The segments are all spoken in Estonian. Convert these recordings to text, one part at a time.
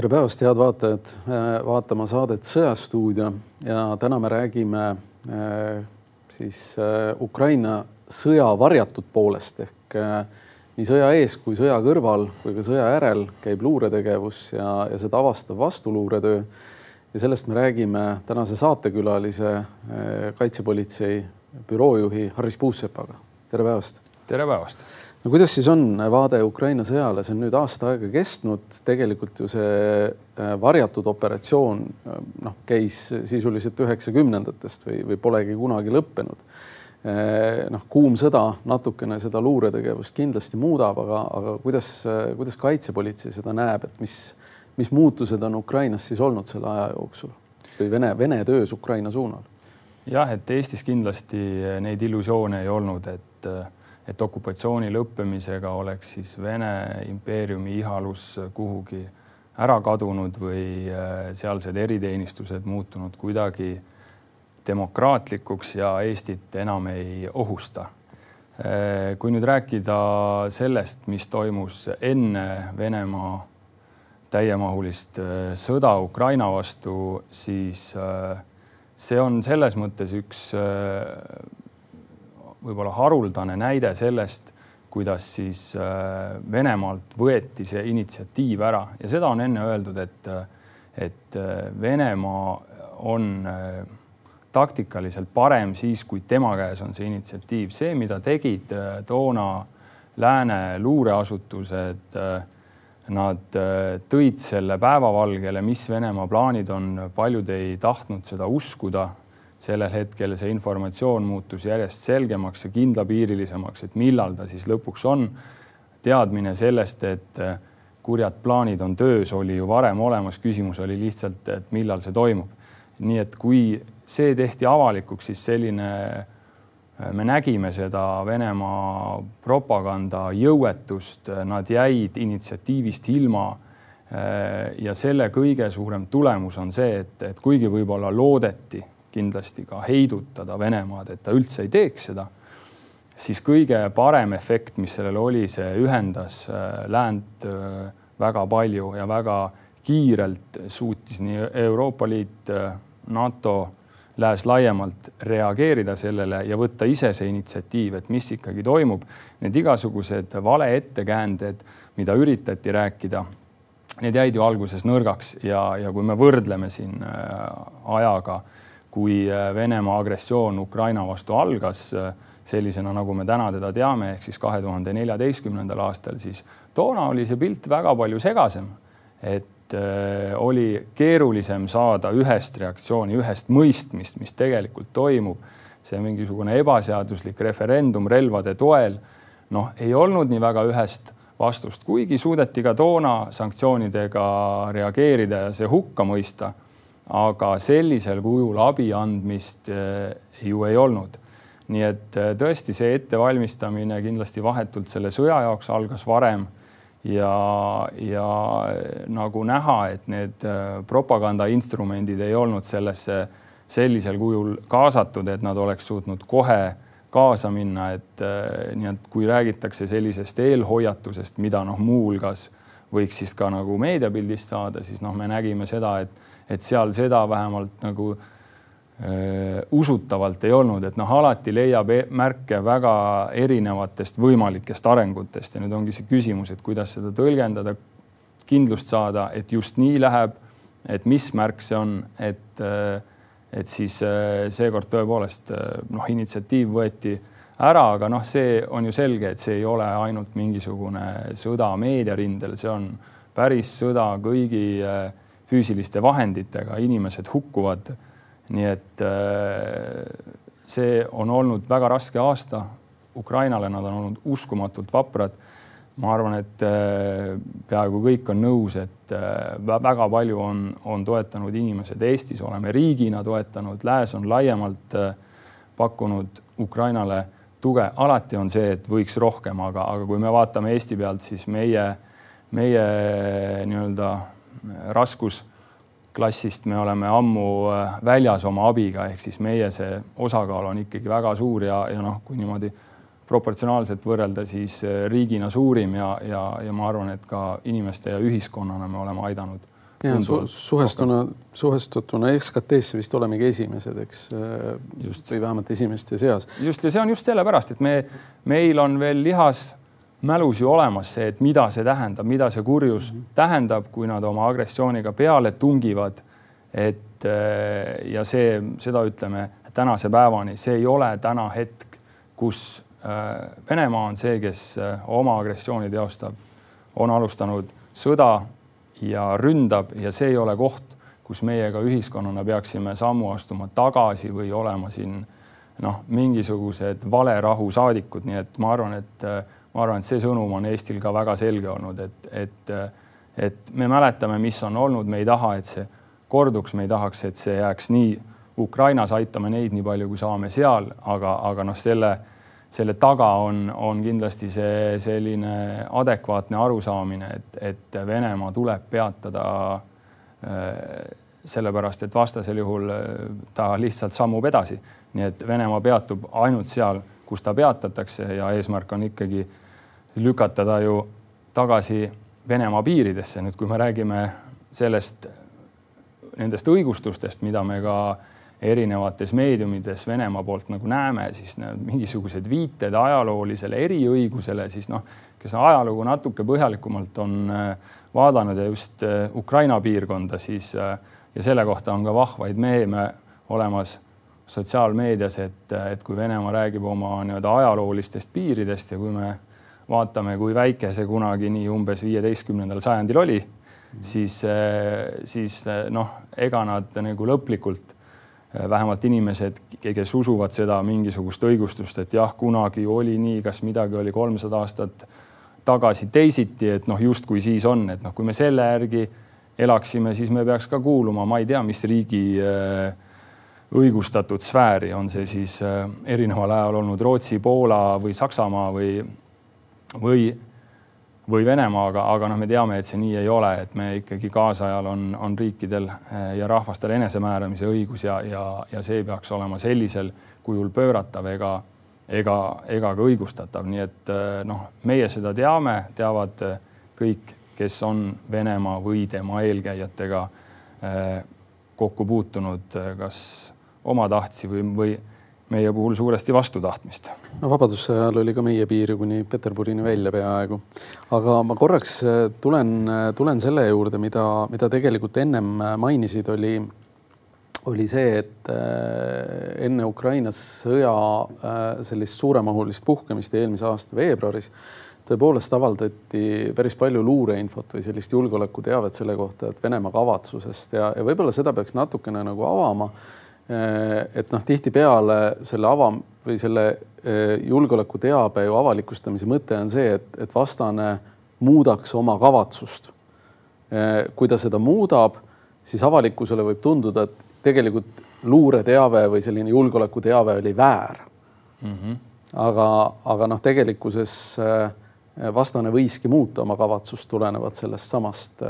tere päevast, head vaatajad, vaatama saadet Sõjastuudio ja täna me räägime äh, siis äh, Ukraina sõja varjatud poolest ehk äh, nii sõja ees kui sõja kõrval kui ka sõja järel käib luuretegevus ja, ja seda avastav vastuluuretöö. ja sellest me räägime tänase saatekülalise kaitsepolitsei büroojuhi Harris Puusepaga. tere päevast. tere päevast no kuidas siis on vaade Ukraina sõjale, see on nüüd aasta aega kestnud, tegelikult ju see äh, varjatud operatsioon äh, noh, käis sisuliselt üheksakümnendatest või, või polegi kunagi lõppenud. Äh, noh, kuum sõda natukene seda luuretegevust kindlasti muudab, aga, aga kuidas, kuidas kaitsepolitsei seda näeb, et mis, mis muutused on Ukrainas siis olnud selle aja jooksul või Vene, Vene töös Ukraina suunal? jah, et Eestis kindlasti neid illusioone ei olnud, et et okupatsiooni lõppemisega oleks siis Vene impeeriumi ihalus kuhugi ära kadunud või äh, sealsed eriteenistused muutunud kuidagi demokraatlikuks ja Eestit enam ei ohusta. Äh, kui nüüd rääkida sellest, mis toimus enne Venemaa täiemahulist äh, sõda Ukraina vastu, siis see on selles mõttes üks võib-olla haruldane näide sellest, kuidas siis äh, Venemaalt võeti see initsiatiiv ära. Ja seda on enne öeldud, et, et äh, Venemaa on äh, taktikaliselt parem siis, kui tema käes on see initsiatiiv. see, mida tegid toona lääne luureasutused, nad tõid selle päevavalgele, mis Venemaa plaanid on, paljud ei tahtnud seda uskuda sellel hetkel see informatsioon muutus järjest selgemaks ja kindlapiirilisemaks, et millal ta siis lõpuks on. teadmine sellest, et äh, kurjad plaanid on töös, oli ju varem olemas, küsimus oli lihtsalt, et millal see toimub. nii et kui see tehti avalikuks, siis selline, äh, me nägime seda Venemaa propaganda jõuetust, nad jäid initsiatiivist ilma äh, ja selle kõige suurem tulemus on see, et, et kuigi võib-olla loodeti kindlasti ka heidutada Venemaad, et ta üldse ei teeks seda, siis kõige parem efekt, mis sellel oli, see ühendas äh, läänt äh, väga palju ja väga kiirelt suutis nii Euroopa Liit, äh, NATO, lääs laiemalt reageerida sellele ja võtta ise see initsiatiiv, et mis ikkagi toimub. Need igasugused valeettekäänded, mida üritati rääkida, need jäid ju alguses nõrgaks ja, ja kui me võrdleme siin ajaga kui äh, Venemaa agressioon Ukraina vastu algas äh, sellisena, nagu me täna teda teame, ehk siis kahe tuhande neljateistkümnendal aastal, siis toona oli see pilt väga palju segasem. et äh, oli keerulisem saada ühest reaktsiooni, ühest mõistmist, mis tegelikult toimub. see mingisugune ebaseaduslik referendum relvade toel, noh, ei olnud nii väga ühest vastust, kuigi suudeti ka toona sanktsioonidega reageerida ja see hukka mõista aga sellisel kujul abi andmist eh, ju ei olnud. nii et eh, tõesti see ettevalmistamine kindlasti vahetult selle sõja jaoks algas varem ja, ja eh, nagu näha, et need propagandainstrumendid ei olnud sellesse sellisel kujul kaasatud, et nad oleks suutnud kohe kaasa minna, et nii-öelda kui räägitakse sellisest eelhoiatusest, mida noh, muuhulgas võiks siis ka nagu meediapildist saada, siis noh, me nägime seda, et et seal seda vähemalt nagu öö, usutavalt ei olnud, et noh, alati leiab e märke väga erinevatest võimalikest arengutest ja nüüd ongi see küsimus, et kuidas seda tõlgendada, kindlust saada, et just nii läheb, et mis märk see on, et, et siis seekord tõepoolest noh, initsiatiiv võeti ära, aga noh, see on ju selge, et see ei ole ainult mingisugune sõda meediarindel, see on päris sõda kõigi äh, füüsiliste vahenditega, inimesed hukkuvad. nii et äh, see on olnud väga raske aasta Ukrainale, nad on olnud uskumatult vaprad. ma arvan, et äh, peaaegu kõik on nõus, et väga palju on, on toetanud inimesed Eestis, oleme riigina toetanud, lääs on laiemalt pakkunud Ukrainale tuge, alati on see, et võiks rohkem, aga, aga kui me vaatame Eesti pealt, siis meie, meie nii-öelda raskusklassist me oleme ammu äh, väljas oma abiga, ehk siis meie see osakaal on ikkagi väga suur ja, ja noh, kui niimoodi proportsionaalselt võrrelda, siis äh, riigina suurim ja, ja, ja ma arvan, et ka inimeste ja ühiskonnana me oleme aidanud ja su suhestuna, suhestutuna SKT-sse vist olemegi esimesed, eks. just. või vähemalt esimeste seas. just ja see on just sellepärast, et me, meil on veel lihas mälus ju olemas see, et mida see tähendab, mida see kurjus mm -hmm. tähendab, kui nad oma agressiooniga peale tungivad. et ja see, seda ütleme tänase päevani, see ei ole täna hetk, kus Venemaa on see, kes oma agressiooni teostab, on alustanud sõda ja ründab ja see ei ole koht, kus meie ka ühiskonnana peaksime sammu astuma tagasi või olema siin noh, mingisugused valerahu saadikud, nii et ma arvan, et ma arvan, et see sõnum on Eestil ka väga selge olnud, et, et, et me mäletame, mis on olnud, me ei taha, et see korduks, me ei tahaks, et see jääks nii. Ukrainas aitame neid nii palju, kui saame seal, aga, aga noh, selle selle taga on, on kindlasti see selline adekvaatne arusaamine, et, et Venemaa tuleb peatada äh, sellepärast, et vastasel juhul äh, ta lihtsalt sammub edasi. nii et Venemaa peatub ainult seal, kus ta peatatakse ja eesmärk on ikkagi lükata ta ju tagasi Venemaa piiridesse. nüüd, kui me räägime sellest, nendest õigustustest, mida me ka äh, erinevates meediumides Venemaa poolt nagu näeme, siis mingisugused viited ajaloolisele eriõigusele, siis noh, kes ajalugu natuke põhjalikumalt on äh, vaadanud ja just äh, Ukraina piirkonda, siis äh, ja selle kohta on ka vahvaid meeme olemas sotsiaalmeedias, et, et kui Venemaa räägib oma nii-öelda ajaloolistest piiridest ja kui me vaatame, kui väike see kunagi nii umbes viieteistkümnendal sajandil oli, siis, siis noh, ega nad nagu lõplikult vähemalt inimesed, kes usuvad seda mingisugust õigustust, et jah, kunagi oli nii, kas midagi oli kolmsada aastat tagasi teisiti, et noh, justkui siis on, et noh, kui me selle järgi elaksime, siis me peaks ka kuuluma, ma ei tea, mis riigi äh, õigustatud sfääri, on see siis äh, erineval ajal olnud Rootsi, Poola või Saksamaa või, või või Venemaaga, aga noh, me teame, et see nii ei ole, et me ikkagi kaasajal on, on riikidel eh, ja rahvastel enesemääramise õigus ja, ja, ja see peaks olema sellisel kujul pööratav ega, ega, ega ka õigustatav, nii et eh, noh, meie seda teame, teavad eh, kõik, kes on Venemaa või tema eelkäijatega kokku puutunud, kas omatahtsi või, või meie puhul suuresti vastutahtmist. no vabaduse ajal oli ka meie piir kuni Peterburini välja peaaegu. aga ma korraks äh, tulen, äh, tulen selle juurde, mida, mida tegelikult ennem äh, mainisid, oli, oli see, et enne Ukraina sõja sellist suuremahulist puhkemist eelmise aasta veebruaris tõepoolest avaldati päris palju luureinfot või sellist julgeolekuteavet selle kohta, et Venemaa kavatsusest ja, ja võib-olla seda peaks natukene nagu avama et noh, tihtipeale selle avam- või selle äh, julgeolekuteabe ju avalikustamise mõte on see, et, et vastane muudaks oma kavatsust. Äh, kui ta seda muudab, siis avalikkusele võib tunduda, et tegelikult luureteave või selline julgeolekuteave oli väär mm. -hmm. aga, aga noh, tegelikkuses vastane võiski muuta oma kavatsust tulenevalt sellest samast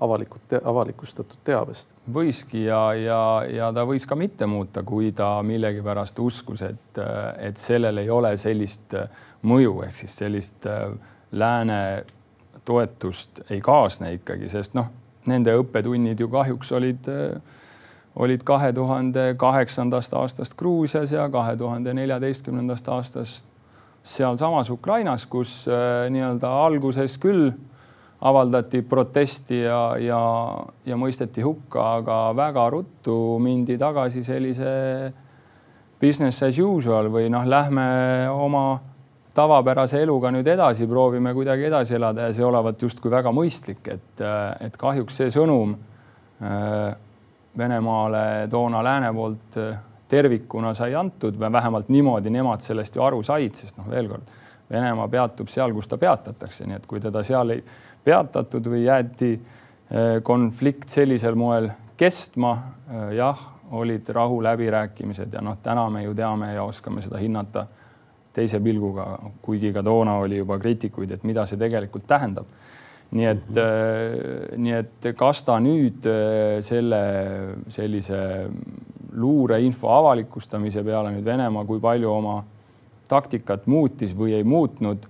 avalikult te,, avalikustatud teabest. võiski ja, ja, ja ta võis ka mitte muuta, kui ta millegipärast uskus, et, et sellel ei ole sellist mõju ehk siis sellist äh, lääne toetust ei kaasne ikkagi, sest noh, nende õppetunnid ju kahjuks olid, äh, olid kahe tuhande kaheksandast aastast Gruusias ja kahe tuhande neljateistkümnendast aastast sealsamas Ukrainas, kus äh, nii-öelda alguses küll avaldati protesti ja, ja, ja mõisteti hukka, aga väga ruttu mindi tagasi sellise business as usual või noh, lähme oma tavapärase eluga nüüd edasi, proovime kuidagi edasi elada ja see olevat justkui väga mõistlik, et, et kahjuks see sõnum äh, Venemaale toona lääne poolt äh, tervikuna sai antud või vähemalt niimoodi nemad sellest ju aru said, sest noh, veel kord, Venemaa peatub seal, kus ta peatatakse, nii et kui teda seal ei peatatud või jäeti eh, konflikt sellisel moel kestma. Eh, jah, olid rahuläbirääkimised ja noh, täna me ju teame ja oskame seda hinnata teise pilguga, kuigi ka toona oli juba kriitikuid, et mida see tegelikult tähendab. nii et mm, -hmm. nii et kas ta nüüd selle sellise luureinfo avalikustamise peale nüüd Venemaa, kui palju oma taktikat muutis või ei muutnud,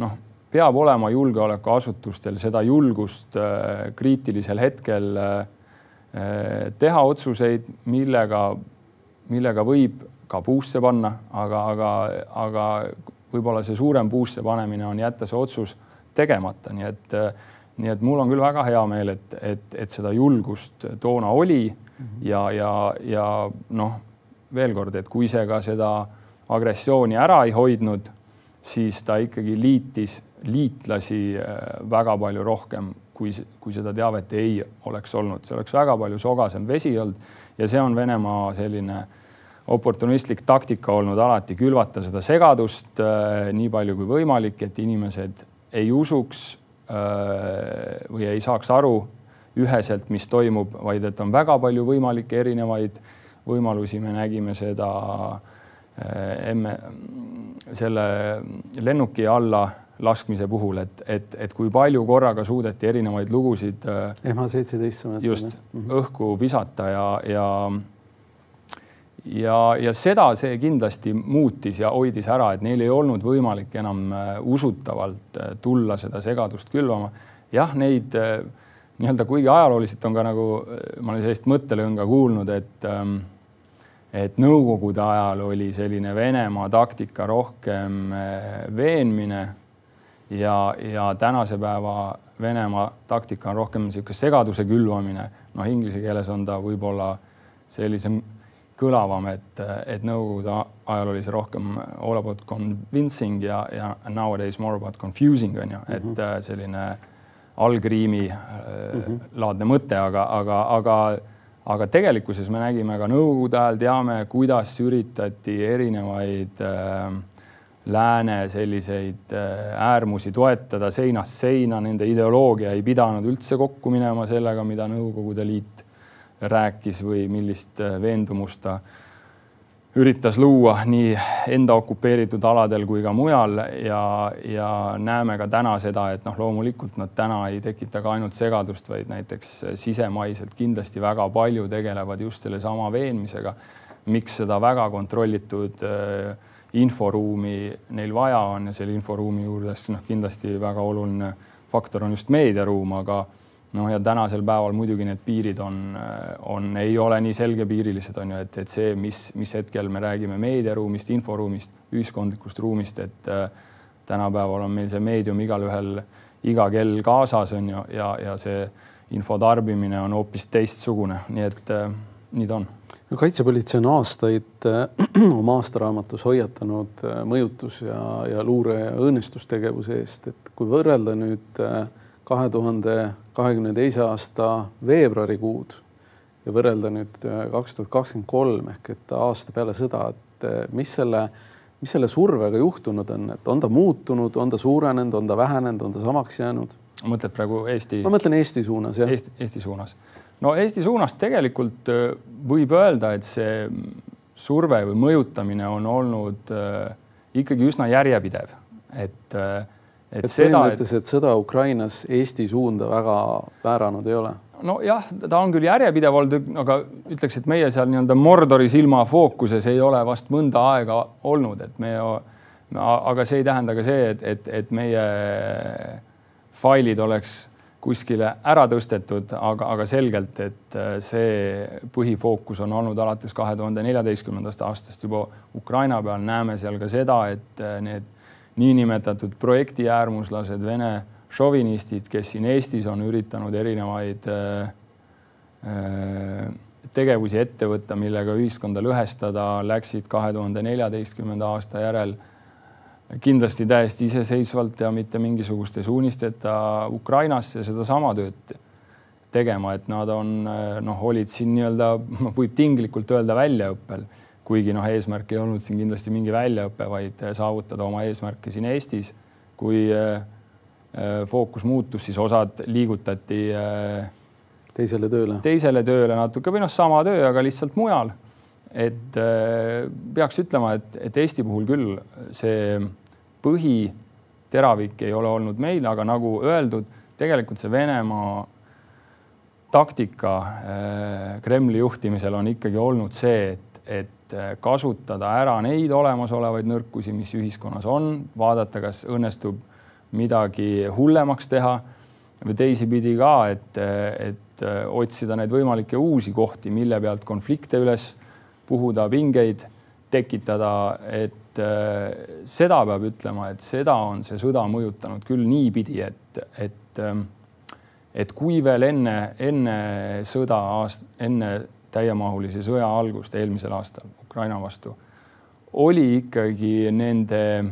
noh peab olema julgeolekuasutustel seda julgust kriitilisel hetkel teha otsuseid, millega, millega võib ka puusse panna, aga, aga, aga võib-olla see suurem puusse panemine on jätta see otsus tegemata, nii et nii et mul on küll väga hea meel, et, et, et seda julgust toona oli mm -hmm. ja, ja, ja noh, veel kord, et kui see ka seda agressiooni ära ei hoidnud, siis ta ikkagi liitis liitlasi äh, väga palju rohkem, kui, kui seda teavet ei oleks olnud, see oleks väga palju sogasem vesi olnud ja see on Venemaa selline oportunistlik taktika olnud alati külvata seda segadust äh, nii palju kui võimalik, et inimesed ei usuks või ei saaks aru üheselt, mis toimub, vaid et on väga palju võimalikke erinevaid võimalusi. me nägime seda äh, emme, selle lennuki alla laskmise puhul, et, et, et kui palju korraga suudeti erinevaid lugusid. MH äh, seitseteist. just mhm. õhku visata ja, ja ja, ja seda see kindlasti muutis ja hoidis ära, et neil ei olnud võimalik enam äh, usutavalt äh, tulla seda segadust külvama. jah, neid äh, nii-öelda, kuigi ajalooliselt on ka nagu ma olen sellist mõttelõnga kuulnud, et ähm, et Nõukogude ajal oli selline Venemaa taktika rohkem veenmine ja, ja tänase päeva Venemaa taktika on rohkem niisugune segaduse külvamine. noh, inglise keeles on ta võib-olla sellisem kõlavam, et, et Nõukogude ajal oli see rohkem all about convincing ja, ja nowadays more about confusing on ju mm, -hmm. et mhm. äh, selline algriimi mm -hmm. laadne mõte, aga, aga, aga, aga tegelikkuses me nägime ka Nõukogude ajal, teame, kuidas üritati erinevaid äh, lääne selliseid äh, äärmusi toetada seinast seina, nende ideoloogia ei pidanud üldse kokku minema sellega, mida Nõukogude Liit rääkis või millist äh, veendumust ta üritas luua nii enda okupeeritud aladel kui ka mujal ja, ja näeme ka täna seda, et noh, loomulikult nad täna ei tekita ka ainult segadust, vaid näiteks sisemaiselt kindlasti väga palju tegelevad just sellesama veenmisega, miks seda väga kontrollitud äh, inforuumi neil vaja on ja selle inforuumi juures noh, kindlasti väga oluline faktor on just meediaruum, aga noh, ja tänasel päeval muidugi need piirid on, on, ei ole nii selgepiirilised, on ju, et, et see, mis, mis hetkel me räägime meediaruumist, inforuumist, ühiskondlikust ruumist, et äh, tänapäeval on meil see meedium igalühel iga kell kaasas on ju, ja, ja see info tarbimine on hoopis teistsugune, nii et äh, nii ta on. no kaitsepolitsei on aastaid äh, oma aastaraamatus hoiatanud äh, mõjutus ja, ja luure ja õõnestustegevuse eest, et kui võrrelda nüüd kahe tuhande kahekümne teise aasta veebruarikuud ja võrrelda nüüd äh, kaks tuhat kakskümmend kolm ehk et aasta peale sõda, et äh, mis selle, mis selle survega juhtunud on, et on ta muutunud, on ta suurenenud, on ta vähenenud, on ta samaks jäänud? mõtled praegu Eesti? ma mõtlen Eesti suunas, jah. Eesti, Eesti suunas. no Eesti suunas tegelikult äh, võib öelda, et see surve või mõjutamine on olnud ikkagi üsna järjepidev, et et, et seda, et... et sõda Ukrainas Eesti suunda väga vääranud ei ole? nojah, ta on küll järjepidev olnud, aga ütleks, et meie seal nii-öelda Mordori silma fookuses ei ole vast mõnda aega olnud, et me, aga see ei tähenda ka see, et, et, et meie failid oleks kuskile ära tõstetud, aga, aga selgelt, et see põhifookus on olnud alates kahe tuhande neljateistkümnendast aastast juba Ukraina peal, näeme seal ka seda, et need niinimetatud projektiäärmuslased, Vene šovinistid, kes siin Eestis on üritanud erinevaid äh, äh, tegevusi ette võtta, millega ühiskonda lõhestada, läksid kahe tuhande neljateistkümnenda aasta järel kindlasti täiesti iseseisvalt ja mitte mingisuguste suunisteta Ukrainasse sedasama tööd tegema, et nad on noh, olid siin nii-öelda, võib tinglikult öelda väljaõppel kuigi noh, eesmärk ei olnud siin kindlasti mingi väljaõpe, vaid äh, saavutada oma eesmärke siin Eestis. kui äh, äh, fookus muutus, siis osad liigutati teisele tööle, teisele tööle natuke või noh, sama töö, aga lihtsalt mujal. et peaks ütlema, et, et Eesti puhul küll see põhiteravik ei ole olnud meil, aga nagu öeldud, tegelikult see Venemaa taktika Kremli juhtimisel on ikkagi olnud see, et, et et kasutada ära neid olemasolevaid nõrkusi, mis ühiskonnas on, vaadata, kas õnnestub midagi hullemaks teha või teisipidi ka, et, et otsida neid võimalikke uusi kohti, mille pealt konflikte üles puhuda, pingeid tekitada, et seda peab ütlema, et seda on see sõda mõjutanud küll niipidi, et, et et kui veel enne, enne sõda, enne täiemahulise sõja algust eelmisel aastal Ukraina vastu oli ikkagi nende,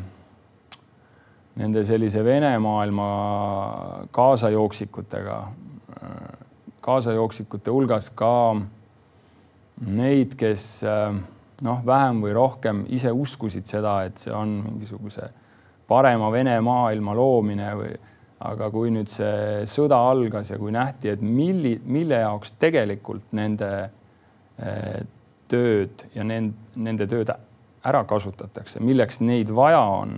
nende sellise Vene maailma kaasajooksikutega, kaasajooksikute hulgas ka neid, kes noh, vähem või rohkem ise uskusid seda, et see on mingisuguse parema Vene maailma loomine või aga kui nüüd see sõda algas ja kui nähti, et milli, mille jaoks tegelikult nende tööd ja nend, nende tööd ära kasutatakse, milleks neid vaja on,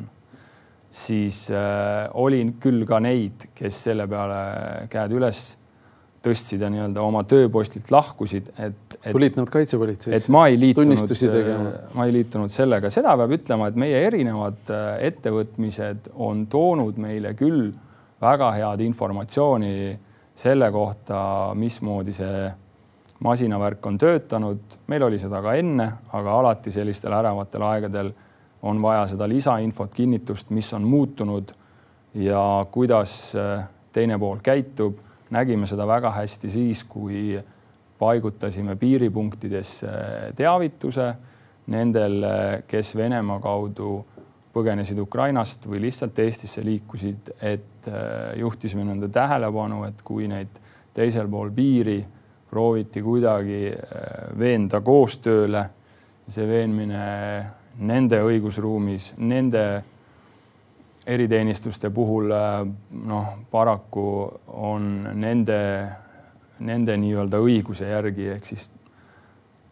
siis äh, oli küll ka neid, kes selle peale käed üles tõstsid ja nii-öelda oma tööpostilt lahkusid, et, et. tulid nad kaitsepolitseisse? et ma ei liitunud, ma ei liitunud sellega, seda peab ütlema, et meie erinevad ettevõtmised on toonud meile küll väga head informatsiooni selle kohta, mismoodi see masinavärk on töötanud. meil oli seda ka enne, aga alati sellistel äravatel aegadel on vaja seda lisainfot, kinnitust, mis on muutunud ja kuidas äh, teine pool käitub. nägime seda väga hästi siis, kui paigutasime piiripunktidesse teavituse nendel, kes Venemaa kaudu põgenesid Ukrainast või lihtsalt Eestisse liikusid, et äh, juhtisime nende tähelepanu, et kui neid teisel pool piiri prooviti kuidagi äh, veenda koostööle, see veenmine nende õigusruumis, nende eriteenistuste puhul äh, noh, paraku on nende, nende nii-öelda õiguse järgi, ehk siis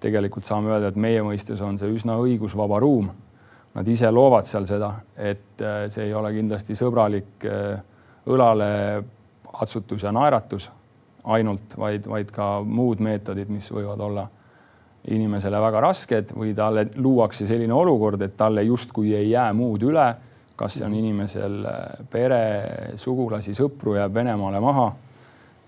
tegelikult saame öelda, et meie mõistes on see üsna õigusvaba ruum. Nad ise loovad seal seda, et äh, see ei ole kindlasti sõbralik õlale atsutus ja naeratus ainult, vaid, vaid ka muud meetodid, mis võivad olla inimesele väga rasked või talle luuakse selline olukord, et talle justkui ei jää muud üle. kas see on inimesel äh, pere, sugulasi, sõpru jääb Venemaale maha.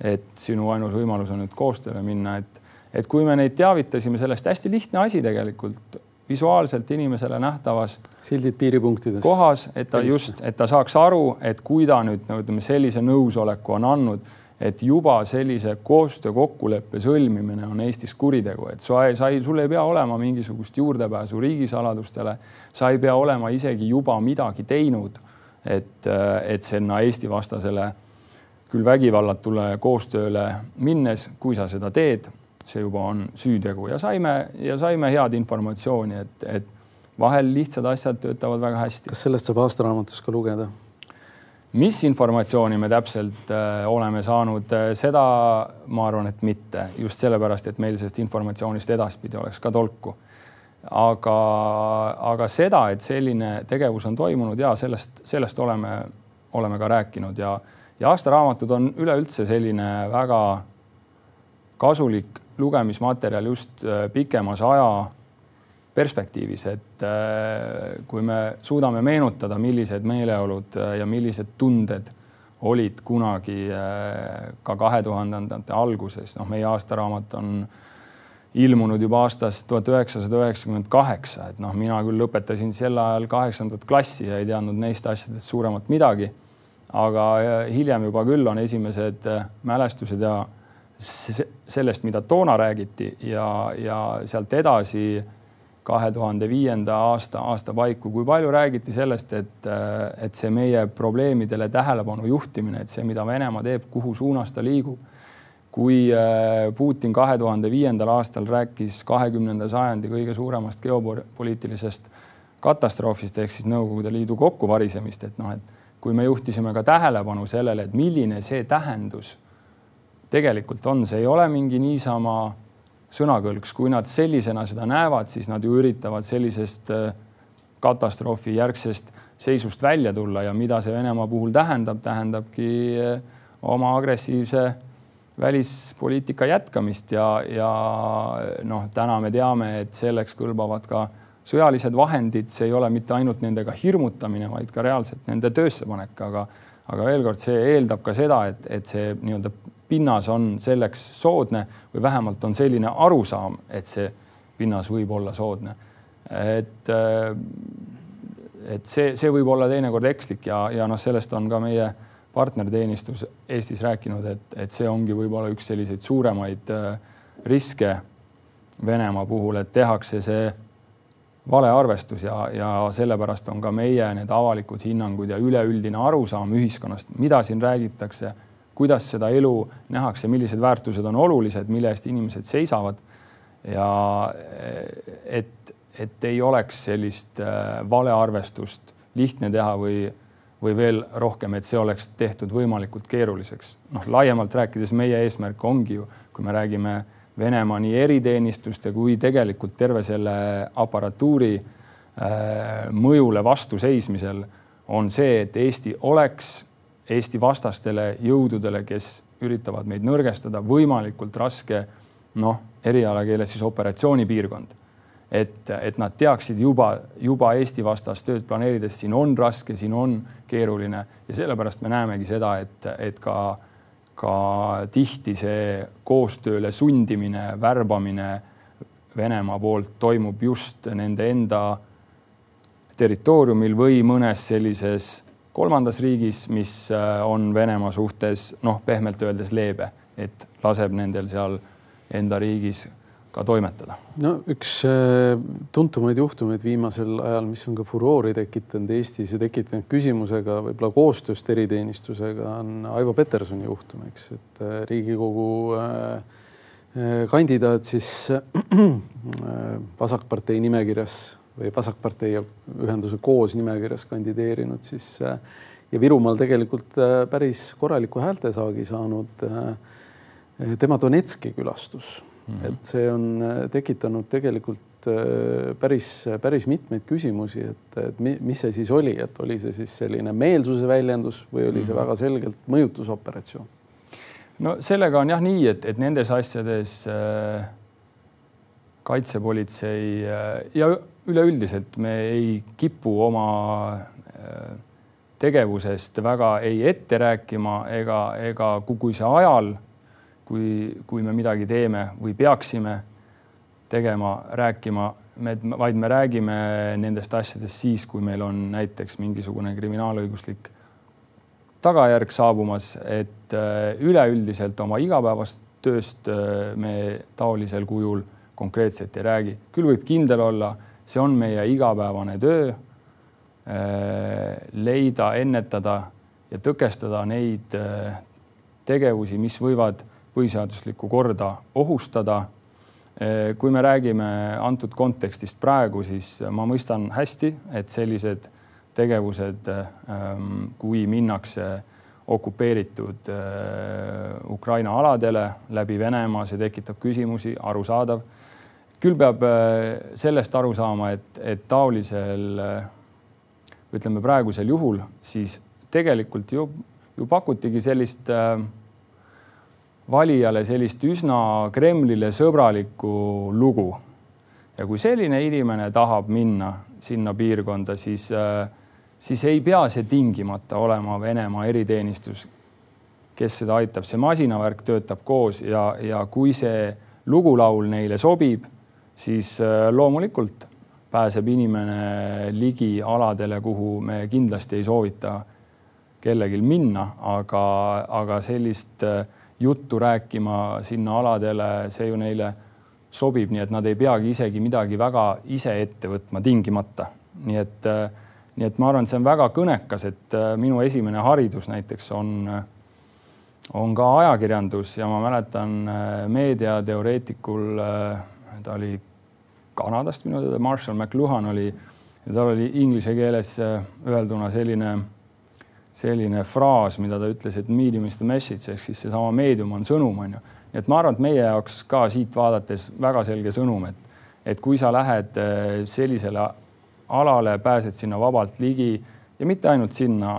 et sinu ainus võimalus on nüüd koostööle minna, et, et kui me neid teavitasime sellest, hästi lihtne asi tegelikult visuaalselt inimesele nähtavas sildid piiripunktides kohas, et ta just, et ta saaks aru, et kui ta nüüd no ütleme, sellise nõusoleku on andnud, et juba sellise koostöö kokkuleppe sõlmimine on Eestis kuritegu, et sa ei, sa ei, sul ei pea olema mingisugust juurdepääsu riigisaladustele, sa ei pea olema isegi juba midagi teinud, et, et sinna Eesti vastasele küll vägivallatule koostööle minnes, kui sa seda teed see juba on süütegu ja saime ja saime head informatsiooni, et, et vahel lihtsad asjad töötavad väga hästi. kas sellest saab aastaraamatus ka lugeda? Mis informatsiooni me täpselt äh, oleme saanud, äh, seda ma arvan, et mitte just sellepärast, et meil sellest informatsioonist edaspidi oleks ka tolku. aga, aga seda, et selline tegevus on toimunud ja sellest, sellest oleme, oleme ka rääkinud ja, ja aastaraamatud on üleüldse selline väga kasulik lugemismaterjal just äh, pikemas aja perspektiivis, et äh, kui me suudame meenutada, millised meeleolud äh, ja millised tunded olid kunagi ka kahe tuhandendate alguses, noh, meie aastaraamat on ilmunud juba aastast tuhat üheksasada üheksakümmend kaheksa, et noh, mina küll lõpetasin sel ajal kaheksandat klassi ja ei teadnud neist asjadest suuremat midagi. aga hiljem juba küll on esimesed mälestused ja sellest, mida toona räägiti ja, ja sealt edasi kahe tuhande viienda aasta, aasta paiku, kui palju räägiti sellest, et, et see meie probleemidele tähelepanu juhtimine, et see, mida Venemaa teeb, kuhu suunas ta liigub. kui Putin kahe tuhande viiendal aastal rääkis kahekümnenda sajandi kõige suuremast geopoliitilisest katastroofist ehk siis Nõukogude Liidu kokkuvarisemist, et noh, et kui me juhtisime ka tähelepanu sellele, et milline see tähendus tegelikult on, see ei ole mingi niisama sõnakõlks, kui nad sellisena seda näevad, siis nad ju üritavad sellisest äh, katastroofi järgsest seisust välja tulla ja mida see Venemaa puhul tähendab, tähendabki äh, oma agressiivse välispoliitika jätkamist ja, ja noh, täna me teame, et selleks kõlbavad ka sõjalised vahendid, see ei ole mitte ainult nendega hirmutamine, vaid ka reaalselt nende töösse panek, aga aga veel kord, see eeldab ka seda, et, et see nii-öelda pinnas on selleks soodne või vähemalt on selline arusaam, et see pinnas võib olla soodne. et, et see, see võib olla teinekord ekslik ja, ja noh, sellest on ka meie partnerteenistus Eestis rääkinud, et, et see ongi võib-olla üks selliseid suuremaid riske Venemaa puhul, et tehakse see valearvestus ja, ja sellepärast on ka meie need avalikud hinnangud ja üleüldine arusaam ühiskonnast, mida siin räägitakse, kuidas seda elu nähakse, millised väärtused on olulised, mille eest inimesed seisavad. ja et, et ei oleks sellist äh, valearvestust lihtne teha või, või veel rohkem, et see oleks tehtud võimalikult keeruliseks. noh, laiemalt rääkides meie eesmärk ongi ju, kui me räägime Venemaa nii eriteenistuste kui tegelikult terve selle aparatuuri äh, mõjule vastu seismisel on see, et Eesti oleks Eesti vastastele jõududele, kes üritavad meid nõrgestada, võimalikult raske, noh, erialakeeles siis operatsioonipiirkond. et, et nad teaksid juba, juba Eesti vastast tööd planeerides, siin on raske, siin on keeruline ja sellepärast me näemegi seda, et, et ka ka tihti see koostööle sundimine, värbamine Venemaa poolt toimub just nende enda territooriumil või mõnes sellises kolmandas riigis, mis äh, on Venemaa suhtes noh, pehmelt öeldes leebe, et laseb nendel seal enda riigis ka toimetada. no üks äh, tuntumaid juhtumeid viimasel ajal, mis on ka furoori tekitanud Eestis ja tekitanud küsimusega võib-olla koostööst eriteenistusega, on Aivo Petersoni juhtum, eks, et äh, Riigikogu kandidaat siis Vasakpartei nimekirjas või Vasakpartei ühenduse koos nimekirjas kandideerinud siis ja Virumaal tegelikult päris korraliku häältesaagi saanud. tema Donetski külastus Mm -hmm. et see on äh, tekitanud tegelikult äh, päris, päris mitmeid küsimusi, et, et mis see siis oli, et oli see siis selline meelsuse väljendus või oli see mhm. väga selgelt mõjutusoperatsioon? no sellega on jah nii, et, et nendes asjades äh, kaitsepolitsei äh, ja üleüldiselt me ei kipu oma äh, tegevusest väga ei ette rääkima ega, ega kui see ajal kui, kui me midagi teeme või peaksime tegema, rääkima, me, vaid me räägime nendest asjadest siis, kui meil on näiteks mingisugune kriminaalõiguslik tagajärg saabumas, et äh, üleüldiselt oma igapäevast tööst äh, me taolisel kujul konkreetselt ei räägi. küll võib kindel olla, see on meie igapäevane töö äh, leida, ennetada ja tõkestada neid tegevusi, mis võivad põhiseaduslikku korda ohustada. kui me räägime antud kontekstist praegu, siis ma mõistan hästi, et sellised tegevused, ähm, kui minnakse okupeeritud äh, Ukraina aladele läbi Venemaa, see tekitab küsimusi, arusaadav. Küll peab äh, sellest aru saama, et, et taolisel äh, ütleme praegusel juhul siis tegelikult ju, ju pakutigi sellist äh, valijale sellist üsna Kremlile sõbralikku lugu. ja kui selline inimene tahab minna sinna piirkonda, siis, äh, siis ei pea see tingimata olema Venemaa eriteenistus, kes seda aitab, see masinavärk töötab koos ja, ja kui see lugulaul neile sobib, siis äh, loomulikult pääseb inimene ligi aladele, kuhu me kindlasti ei soovita kellelgi minna, aga, aga sellist äh, juttu rääkima sinna aladele, see ju neile sobib, nii et nad ei peagi isegi midagi väga ise ette võtma tingimata. nii et, nii et ma arvan, et see on väga kõnekas, et äh, minu esimene haridus näiteks on, on ka ajakirjandus ja ma mäletan äh, meediateoreetikul, äh, ta oli Kanadast minu teada, Marshall McLuhan oli, tal oli inglise keeles öelduna selline selline fraas, mida ta ütles, et medium is the message ehk siis seesama meedium on sõnum, on ju. nii et ma arvan, et meie jaoks ka siit vaadates väga selge sõnum, et, et kui sa lähed äh, sellisele alale, pääsed sinna vabalt ligi ja mitte ainult sinna,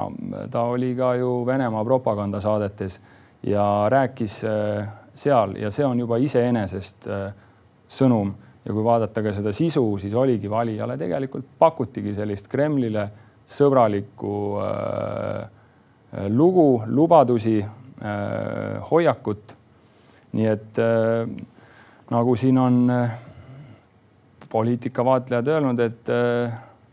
ta oli ka ju Venemaa propagandasaadetes ja rääkis äh, seal ja see on juba iseenesest äh, sõnum ja kui vaadata ka seda sisu, siis oligi valijale tegelikult pakutigi sellist Kremlile sõbralikku äh, lugu, lubadusi, hoiakut. nii et nagu siin on poliitikavaatlejad öelnud, et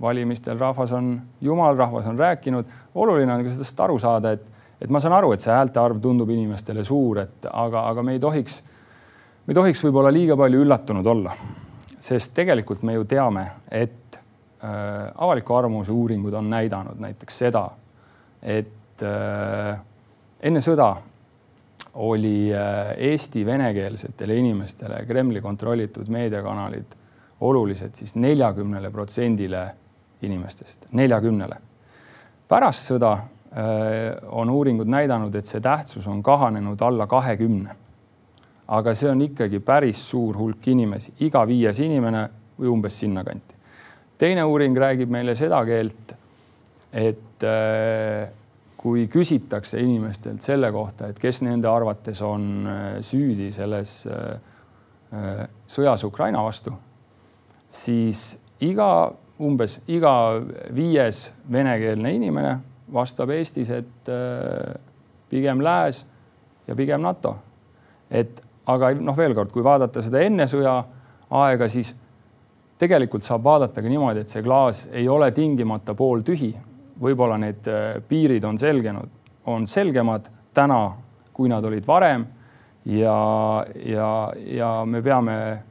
valimistel rahvas on jumal, rahvas on rääkinud. oluline on ka sellest aru saada, et, et ma saan aru, et see häälte arv tundub inimestele suur, et aga, aga me ei tohiks, me ei tohiks võib-olla liiga palju üllatunud olla. sest tegelikult me ju teame, et äh, avaliku arvamuse uuringud on näidanud näiteks seda, et äh, enne sõda oli äh, Eesti venekeelsetele inimestele Kremli kontrollitud meediakanalid olulised siis neljakümnele protsendile inimestest, neljakümnele. pärast sõda äh, on uuringud näidanud, et see tähtsus on kahanenud alla kahekümne. Aga see on ikkagi päris suur hulk inimesi, iga viies inimene või umbes sinnakanti. teine uuring räägib meile seda keelt, et äh, kui küsitakse inimestelt selle kohta, et kes nende arvates on äh, süüdi selles sõjas Ukraina vastu, siis iga umbes iga viies venekeelne inimene vastab Eestis, et äh, pigem lääs ja pigem NATO. et aga noh, veel kord, kui vaadata seda enne sõja aega, siis tegelikult saab vaadata ka niimoodi, et see klaas ei ole tingimata pooltühi. võib-olla need äh, piirid on selgenud, on selgemad täna, kui nad olid varem. ja, ja, ja me peame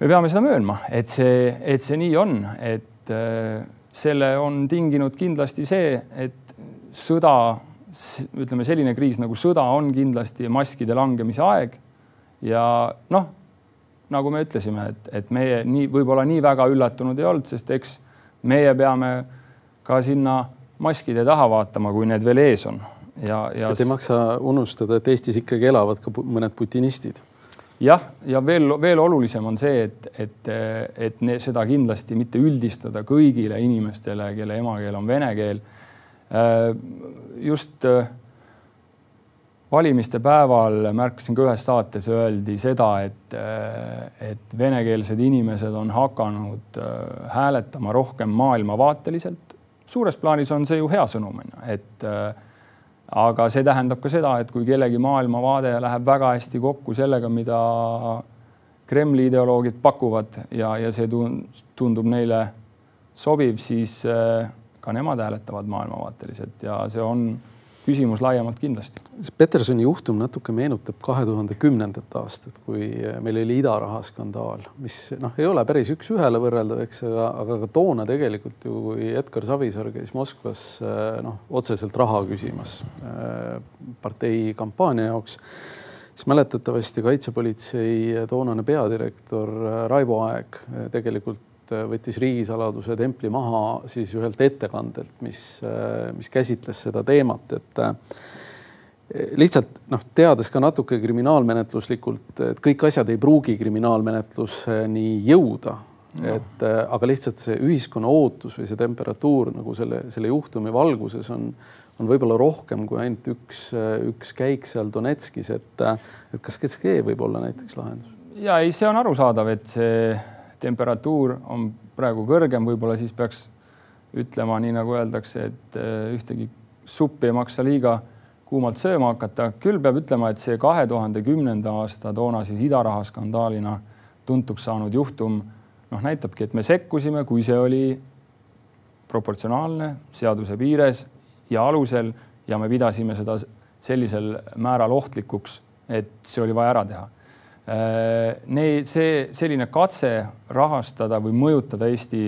me peame seda möönma, et see, et see nii on, et äh, selle on tinginud kindlasti see, et sõda, ütleme selline kriis nagu sõda on kindlasti maskide langemise aeg. ja noh, nagu me ütlesime, et, et meie nii võib-olla nii väga üllatunud ei olnud, sest eks meie peame ka sinna maskide taha vaatama, kui need veel ees on ja, ja. et ei maksa unustada, et Eestis ikkagi elavad ka mõned putinistid jah, ja veel, veel olulisem on see, et, et, et ne, seda kindlasti mitte üldistada kõigile inimestele, kelle emakeel on vene keel. Äh, just äh, valimiste päeval märkasin ka ühes saates öeldi seda, et, äh, et venekeelsed inimesed on hakanud hääletama rohkem maailmavaateliselt. suures plaanis on see ju hea sõnum on ju, et aga see tähendab ka seda, et kui kellegi maailmavaade läheb väga hästi kokku sellega, mida Kremli ideoloogid pakuvad ja, ja see tundub neile sobiv, siis äh, ka nemad hääletavad maailmavaateliselt ja see on küsimus laiemalt kindlasti. Petersoni juhtum natuke meenutab kahe tuhande kümnendat aastat, kui meil oli idaraha skandaal, mis noh, ei ole päris üks-ühele võrreldav, eks, aga, aga ka toona tegelikult ju, kui Edgar Savisaar käis Moskvas noh, otseselt raha küsimas äh, partei kampaania jaoks siis mäletatavasti kaitsepolitsei toonane peadirektor Raivo Aeg tegelikult Äh, võttis riigisaladuse templi maha siis ühelt ettekandelt, mis, äh, mis käsitles seda teemat, et äh, lihtsalt noh, teades ka natuke kriminaalmenetluslikult, et kõik asjad ei pruugi kriminaalmenetluseni jõuda no.. et aga lihtsalt see ühiskonna ootus või see temperatuur nagu selle, selle juhtumi valguses on, on võib-olla rohkem kui ainult üks, üks käik seal Donetskis, et, et kas GSG võib olla näiteks lahendus? ja ei, see on arusaadav, et see temperatuur on praegu kõrgem, võib-olla siis peaks ütlema nii nagu öeldakse, et äh, ühtegi suppi ei maksa liiga kuumalt sööma hakata. küll peab ütlema, et see kahe tuhande kümnenda aasta toona siis idaraha skandaalina tuntuks saanud juhtum noh, näitabki, et me sekkusime, kui see oli proportsionaalne, seaduse piires ja alusel ja me pidasime seda sellisel määral ohtlikuks, et see oli vaja ära teha Need, see selline katse rahastada või mõjutada Eesti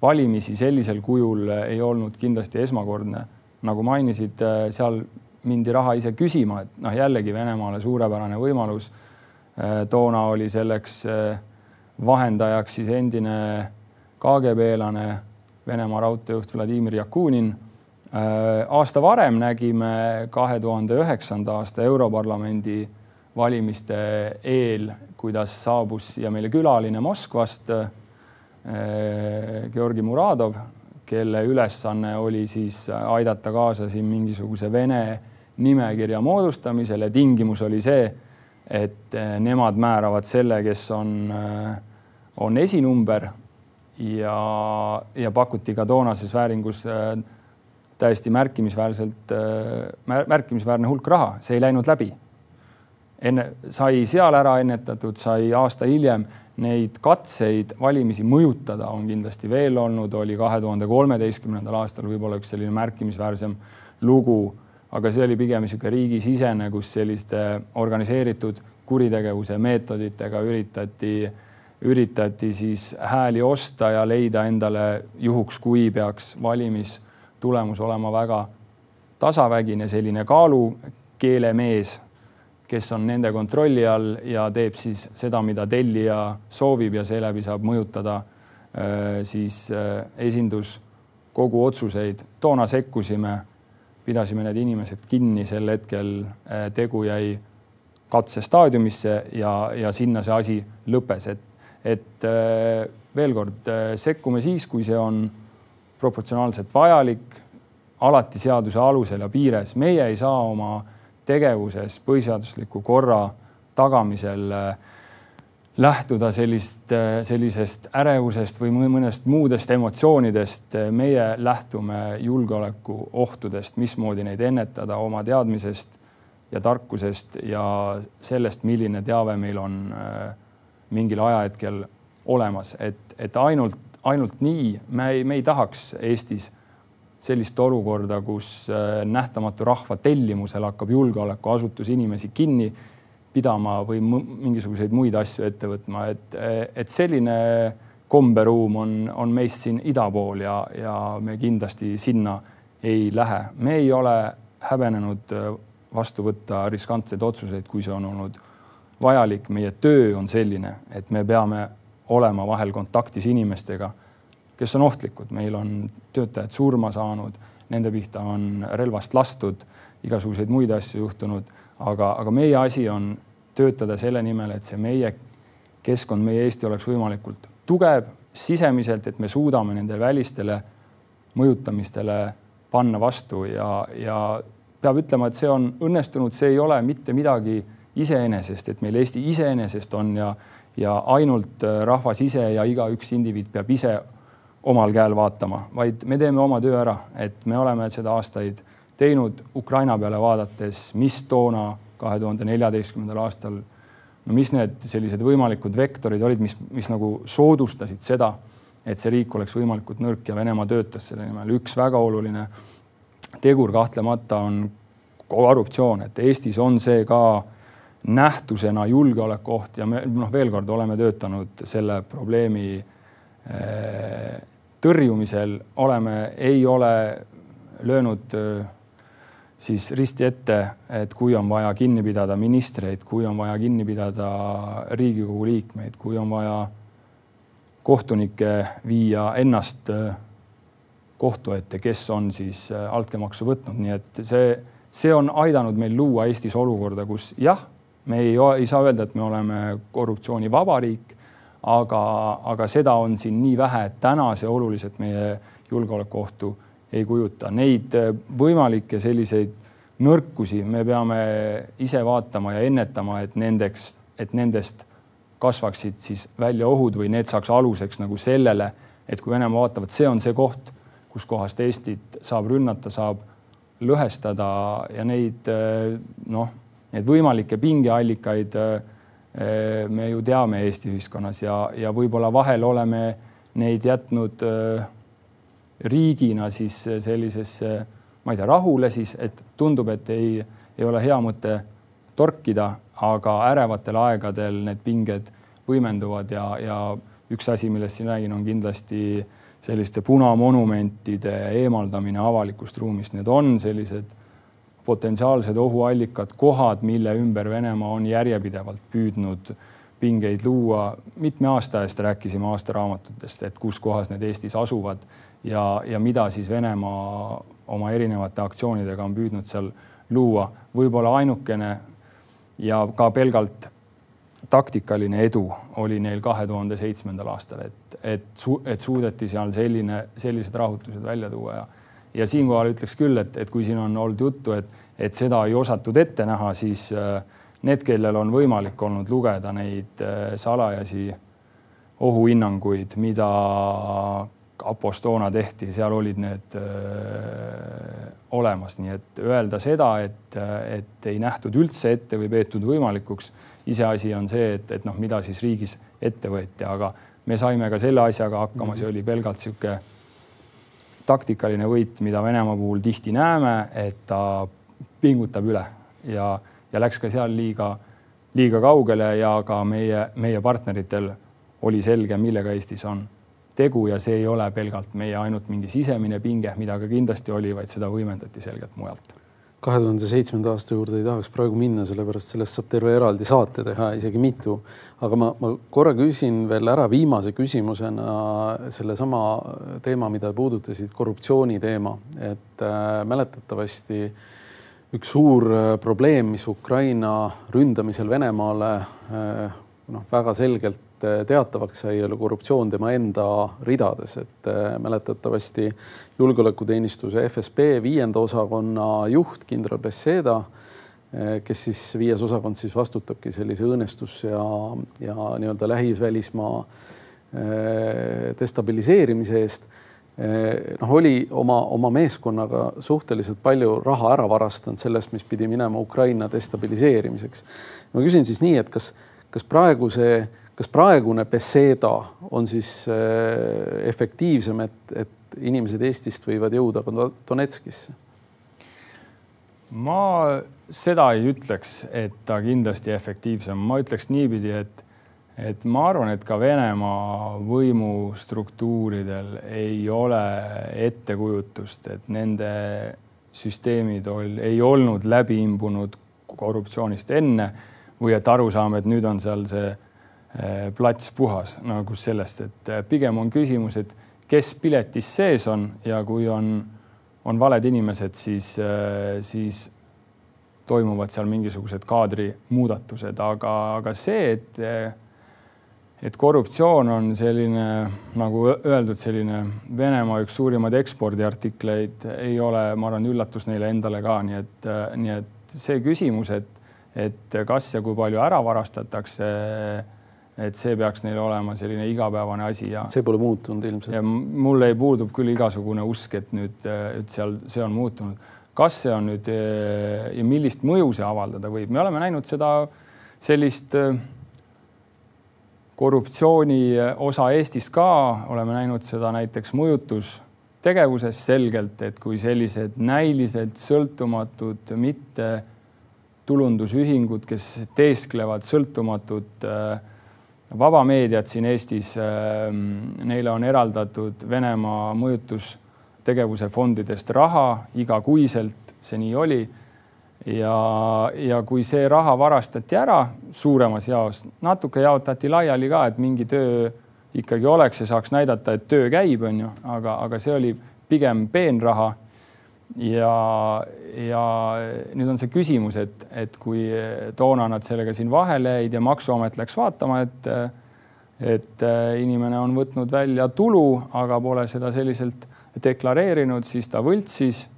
valimisi sellisel kujul ei olnud kindlasti esmakordne. nagu mainisid, äh, seal mindi raha ise küsima, et noh, jällegi Venemaale suurepärane võimalus. Äh, toona oli selleks vahendajaks siis endine KGB-lane, Venemaa raudteejuht Vladimir Jakunin. aasta varem nägime kahe tuhande üheksanda aasta Europarlamendi valimiste eel, kuidas saabus siia meile külaline Moskvast, äh, Georgi Muradov, kelle ülesanne oli siis aidata kaasa siin mingisuguse Vene nimekirja moodustamisele. tingimus oli see, et äh, nemad määravad selle, kes on, äh, on esinumber ja, ja pakuti ka toonases vääringus täiesti märkimisväärselt, märkimisväärne hulk raha, see ei läinud läbi. Enne sai seal ära ennetatud, sai aasta hiljem neid katseid valimisi mõjutada on kindlasti veel olnud, oli kahe tuhande kolmeteistkümnendal aastal võib-olla üks selline märkimisväärsem lugu, aga see oli pigem niisugune riigisisene, kus selliste organiseeritud kuritegevuse meetoditega üritati, üritati siis hääli osta ja leida endale juhuks, kui peaks valimistulemus olema väga tasavägine, selline kaalukeelemees, kes on nende kontrolli all ja teeb siis seda, mida tellija soovib ja seeläbi saab mõjutada äh, siis äh, esinduskogu otsuseid. toona sekkusime, pidasime need inimesed kinni, sel hetkel äh, tegu jäi katsestaadiumisse ja, ja sinna see asi lõppes, et, et äh, veel kord äh, sekkume siis, kui see on proportsionaalselt vajalik, alati seaduse alusel ja piires. meie ei saa oma tegevuses põhiseadusliku korra tagamisel äh, lähtuda sellist, sellisest ärevusest või mõnest muudest emotsioonidest. meie lähtume julgeolekuohtudest, mismoodi neid ennetada oma teadmisest ja tarkusest ja sellest, milline teave meil on äh, mingil ajahetkel olemas, et, et ainult, ainult nii me ei, me ei tahaks Eestis sellist olukorda, kus äh, nähtamatu rahva tellimusel hakkab julgeolekuasutus inimesi kinni pidama või mingisuguseid muid asju ette võtma, et, et selline komberuum on, on meist siin ida pool ja, ja me kindlasti sinna ei lähe. me ei ole häbenenud äh, vastu võtta riskantseid otsuseid, kui see on olnud vajalik. meie töö on selline, et me peame olema vahel kontaktis inimestega, kes on ohtlikud, meil on töötajad surma saanud, nende pihta on relvast lastud, igasuguseid muid asju juhtunud, aga, aga meie asi on töötada selle nimel, et see meie keskkond, meie Eesti oleks võimalikult tugev sisemiselt, et me suudame nendele välistele mõjutamistele panna vastu ja, ja peab ütlema, et see on õnnestunud, see ei ole mitte midagi iseenesest, et meil Eesti iseenesest on ja, ja ainult rahvas ise ja igaüks indiviid peab ise omal käel vaatama, vaid me teeme oma töö ära, et me oleme seda aastaid teinud Ukraina peale vaadates, mis toona kahe tuhande neljateistkümnendal aastal, no mis need sellised võimalikud vektorid olid, mis, mis nagu soodustasid seda, et see riik oleks võimalikult nõrk ja Venemaa töötas selle nimel. üks väga oluline tegur kahtlemata on korruptsioon, et Eestis on see ka nähtusena julgeolekuoht ja me noh, veel kord oleme töötanud selle probleemi eh, tõrjumisel, oleme, ei ole löönud siis risti ette, et kui on vaja kinni pidada ministreid, kui on vaja kinni pidada Riigikogu liikmeid, kui on vaja kohtunikke viia ennast kohtu ette, kes on siis altkäemaksu võtnud, nii et see, see on aidanud meil luua Eestis olukorda, kus jah, me ei, ei saa öelda, et me oleme korruptsioonivaba riik, aga, aga seda on siin nii vähe, et täna see oluliselt meie julgeolekuohtu ei kujuta. Neid äh, võimalikke selliseid nõrkusi me peame ise vaatama ja ennetama, et nendeks, et nendest kasvaksid siis välja ohud või need saaks aluseks nagu sellele, et kui Venemaa vaatab, et see on see koht, kuskohast Eestit saab rünnata, saab lõhestada ja neid noh, neid võimalikke pingeallikaid me ju teame Eesti ühiskonnas ja, ja võib-olla vahel oleme neid jätnud riigina siis sellisesse, ma ei tea, rahule siis, et tundub, et ei, ei ole hea mõte torkida, aga ärevatel aegadel need pinged võimenduvad ja, ja üks asi, millest siin räägin, on kindlasti selliste punamonumentide eemaldamine avalikust ruumist, need on sellised potentsiaalsed ohuallikad, kohad, mille ümber Venemaa on järjepidevalt püüdnud pingeid luua. mitme aasta eest rääkisime aastaraamatutest, et kus kohas need Eestis asuvad ja, ja mida siis Venemaa oma erinevate aktsioonidega on püüdnud seal luua. võib-olla ainukene ja ka pelgalt taktikaline edu oli neil kahe tuhande seitsmendal aastal, et, et, et suudeti seal selline, sellised rahutused välja tuua ja, ja siinkohal ütleks küll, et, et kui siin on olnud juttu, et, et seda ei osatud ette näha, siis äh, need, kellel on võimalik olnud lugeda neid äh, salajasi ohuhinnanguid, mida kapos toona tehti, seal olid need öö, olemas, nii et öelda seda, et, et ei nähtud üldse ette või peetud võimalikuks, iseasi on see, et, et noh, mida siis riigis ette võeti, aga me saime ka selle asjaga hakkama, see oli pelgalt niisugune taktikaline võit, mida Venemaa puhul tihti näeme, et ta pingutab üle ja, ja läks ka seal liiga, liiga kaugele ja ka meie, meie partneritel oli selge, millega Eestis on tegu ja see ei ole pelgalt meie ainult mingi sisemine pinge, mida ka kindlasti oli, vaid seda võimendati selgelt mujalt. Kahe tuhande seitsmenda aasta juurde ei tahaks praegu minna, sellepärast sellest saab terve eraldi saate teha, isegi mitu. aga ma, ma korra küsin veel ära viimase küsimusena sellesama teema, mida puudutasid, korruptsiooni teema, et äh, mäletatavasti üks suur äh, probleem, mis Ukraina ründamisel Venemaale äh, noh, väga selgelt äh, teatavaks sai, korruptsioon tema enda ridades, et äh, mäletatavasti julgeolekuteenistuse FSB viienda osakonna juht kindral Besseda, äh, kes siis viies osakond siis vastutabki sellise õõnestus ja, ja nii-öelda lähivälismaa destabiliseerimise eest noh, oli oma, oma meeskonnaga suhteliselt palju raha ära varastanud sellest, mis pidi minema Ukraina destabiliseerimiseks. ma küsin siis nii, et kas kas praegu see, kas praegune Beseda on siis äh, efektiivsem, et, et inimesed Eestist võivad jõuda ka Donetskisse? ma seda ei ütleks, et ta kindlasti efektiivsem, ma ütleks niipidi, et et ma arvan, et ka Venemaa võimustruktuuridel ei ole ettekujutust, et nende süsteemid ol, ei olnud läbi imbunud korruptsioonist enne või et aru saame, et nüüd on seal see plats puhas nagu sellest, et eh, pigem on küsimus, et kes piletis sees on ja kui on, on valed inimesed, siis, eh, siis toimuvad seal mingisugused kaadrimuudatused, aga, aga see, et et korruptsioon on selline nagu öeldud, selline Venemaa üks suurimaid ekspordiartikleid, ei ole, ma arvan, üllatus neile endale ka, nii et, nii et see küsimus, et et kas ja kui palju ära varastatakse. Et see peaks neil olema selline igapäevane asi ja. see pole muutunud ilmselt. ja mul ei puudub küll igasugune usk, et nüüd, et seal see on muutunud. kas see on nüüd ja millist mõju see avaldada võib, me oleme näinud seda sellist korruptsiooni osa Eestis ka, oleme näinud seda näiteks mõjutustegevuses selgelt, et kui sellised näiliselt sõltumatud, mitte tulundusühingud, kes teesklevad sõltumatut äh, vaba meediat siin Eestis. Äh, neile on eraldatud Venemaa mõjutustegevuse fondidest raha igakuiselt, see nii oli. ja, ja kui see raha varastati ära suuremas jaos, natuke jaotati laiali ka, et mingi töö ikkagi oleks ja saaks näidata, et töö käib, on ju, aga, aga see oli pigem peenraha ja, ja nüüd on see küsimus, et, et kui toona nad sellega siin vahele jäid ja Maksuamet läks vaatama, et et inimene on võtnud välja tulu, aga pole seda selliselt deklareerinud, siis ta võltsis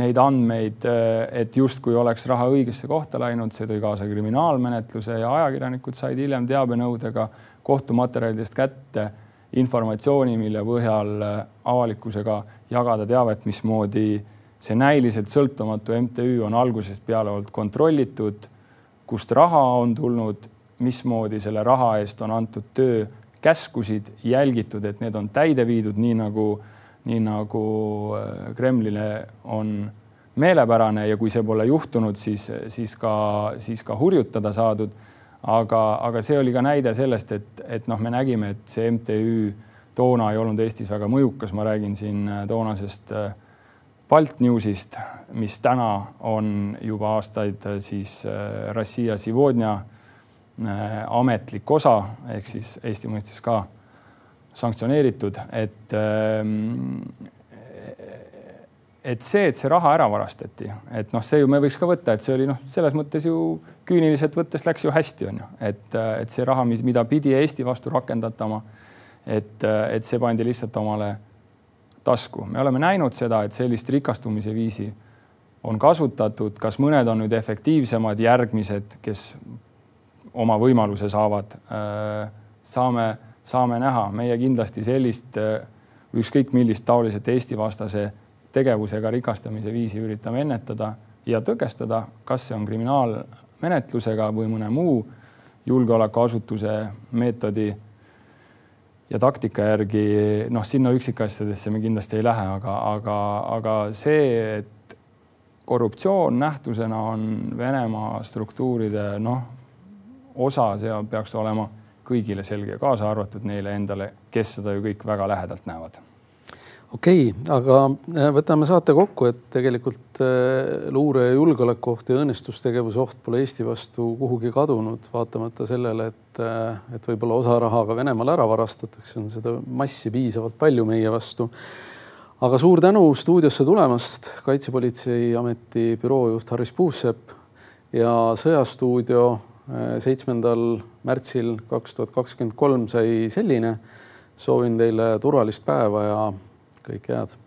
neid andmeid, et justkui oleks raha õigesse kohta läinud, see tõi kaasa kriminaalmenetluse ja ajakirjanikud said hiljem teabenõudega kohtumaterjalidest kätte informatsiooni, mille põhjal avalikkusega jagada teavet, mismoodi see näiliselt sõltumatu MTÜ on algusest peale olnud kontrollitud, kust raha on tulnud, mismoodi selle raha eest on antud töökäskusid, jälgitud, et need on täide viidud, nii nagu, nii nagu äh, Kremlile on meelepärane ja kui see pole juhtunud, siis, siis ka, siis ka hurjutada saadud. Aga, aga see oli ka näide sellest, et, et noh, me nägime, et see MTÜ toona ei olnud Eestis väga mõjukas, ma räägin siin äh, toonasest äh, Baltnewsist, mis täna on juba aastaid äh, siis Rossija Sivodnja ametlik osa ehk siis Eesti mõistes ka sanktsioneeritud, et ähm, et see, et see raha ära varastati, et noh, see ju me võiks ka võtta, et see oli noh, selles mõttes ju küüniliselt võttes läks ju hästi, on ju, et, et see raha, mis, mida pidi Eesti vastu rakendatama et, et see pandi lihtsalt omale tasku. me oleme näinud seda, et sellist rikastumise viisi on kasutatud, kas mõned on nüüd efektiivsemad, järgmised, kes oma võimaluse saavad, saame, saame näha, meie kindlasti sellist ükskõik millist taoliselt Eesti-vastase tegevusega rikastamise viisi üritame ennetada ja tõkestada, kas see on kriminaalmenetlusega või mõne muu julgeolekuasutuse meetodi ja taktika järgi, noh, sinna üksikasjadesse me kindlasti ei lähe, aga, aga, aga see, et korruptsioon nähtusena on Venemaa struktuuride noh, osa, see peaks olema kõigile selge, kaasa arvatud neile endale, kes seda ju kõik väga lähedalt näevad okei okay,, aga äh, võtame saate kokku, et tegelikult äh, luure ja julgeolekuoht ja õnnestustegevuse oht pole Eesti vastu kuhugi kadunud, vaatamata sellele, et, äh, et võib-olla osa raha ka Venemaal ära varastatakse, on seda massi piisavalt palju meie vastu. aga suur tänu stuudiosse tulemast, Kaitsepolitseiameti büroojuht Haris Puusepp ja Sõjastuudio seitsmendal märtsil kaks tuhat kakskümmend kolm sai selline. soovin teile turvalist päeva ja kõike head